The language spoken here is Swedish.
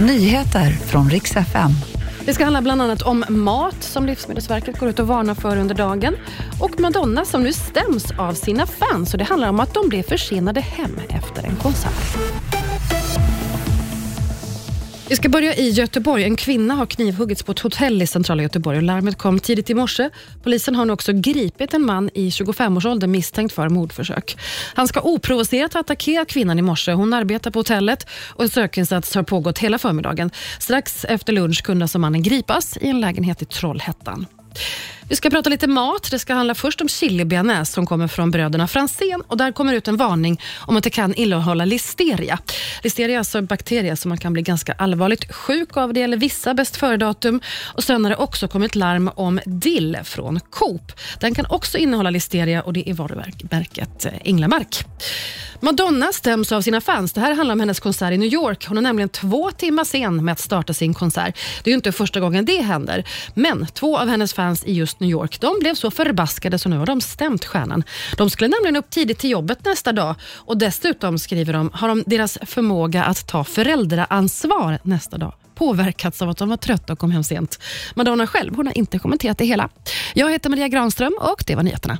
Nyheter från riks FM. Det ska handla bland annat om mat som Livsmedelsverket går ut och varnar för under dagen och Madonna som nu stäms av sina fans. Och det handlar om att de blev försenade hem efter en konsert. Vi ska börja i Göteborg. En kvinna har knivhuggits på ett hotell i centrala Göteborg. Och larmet kom tidigt i morse. Polisen har nu också gripit en man i 25-årsåldern misstänkt för mordförsök. Han ska oprovocerat ha attackerat kvinnan i morse. Hon arbetar på hotellet och en sökinsats har pågått hela förmiddagen. Strax efter lunch kunde alltså mannen gripas i en lägenhet i Trollhättan. Vi ska prata lite mat. Det ska handla först om chilibearnaise som kommer från bröderna Franzén. Och där kommer ut en varning om att det kan innehålla listeria. Listeria är alltså en bakterie som man kan bli ganska allvarligt sjuk av. Det gäller vissa bäst före-datum. Och sen har det också kommit larm om dill från Coop. Den kan också innehålla listeria och det är varumärket Änglamark. Madonna stäms av sina fans. Det här handlar om hennes konsert i New York. Hon är nämligen två timmar sen med att starta sin konsert. Det är ju inte första gången det händer. Men två av hennes fans i just New York de blev så förbaskade så nu har de stämt stjärnan. De skulle nämligen upp tidigt till jobbet nästa dag och dessutom, skriver de, har de deras förmåga att ta föräldraansvar nästa dag påverkats av att de var trötta och kom hem sent. Madonna själv hon har inte kommenterat det hela. Jag heter Maria Granström och det var nyheterna.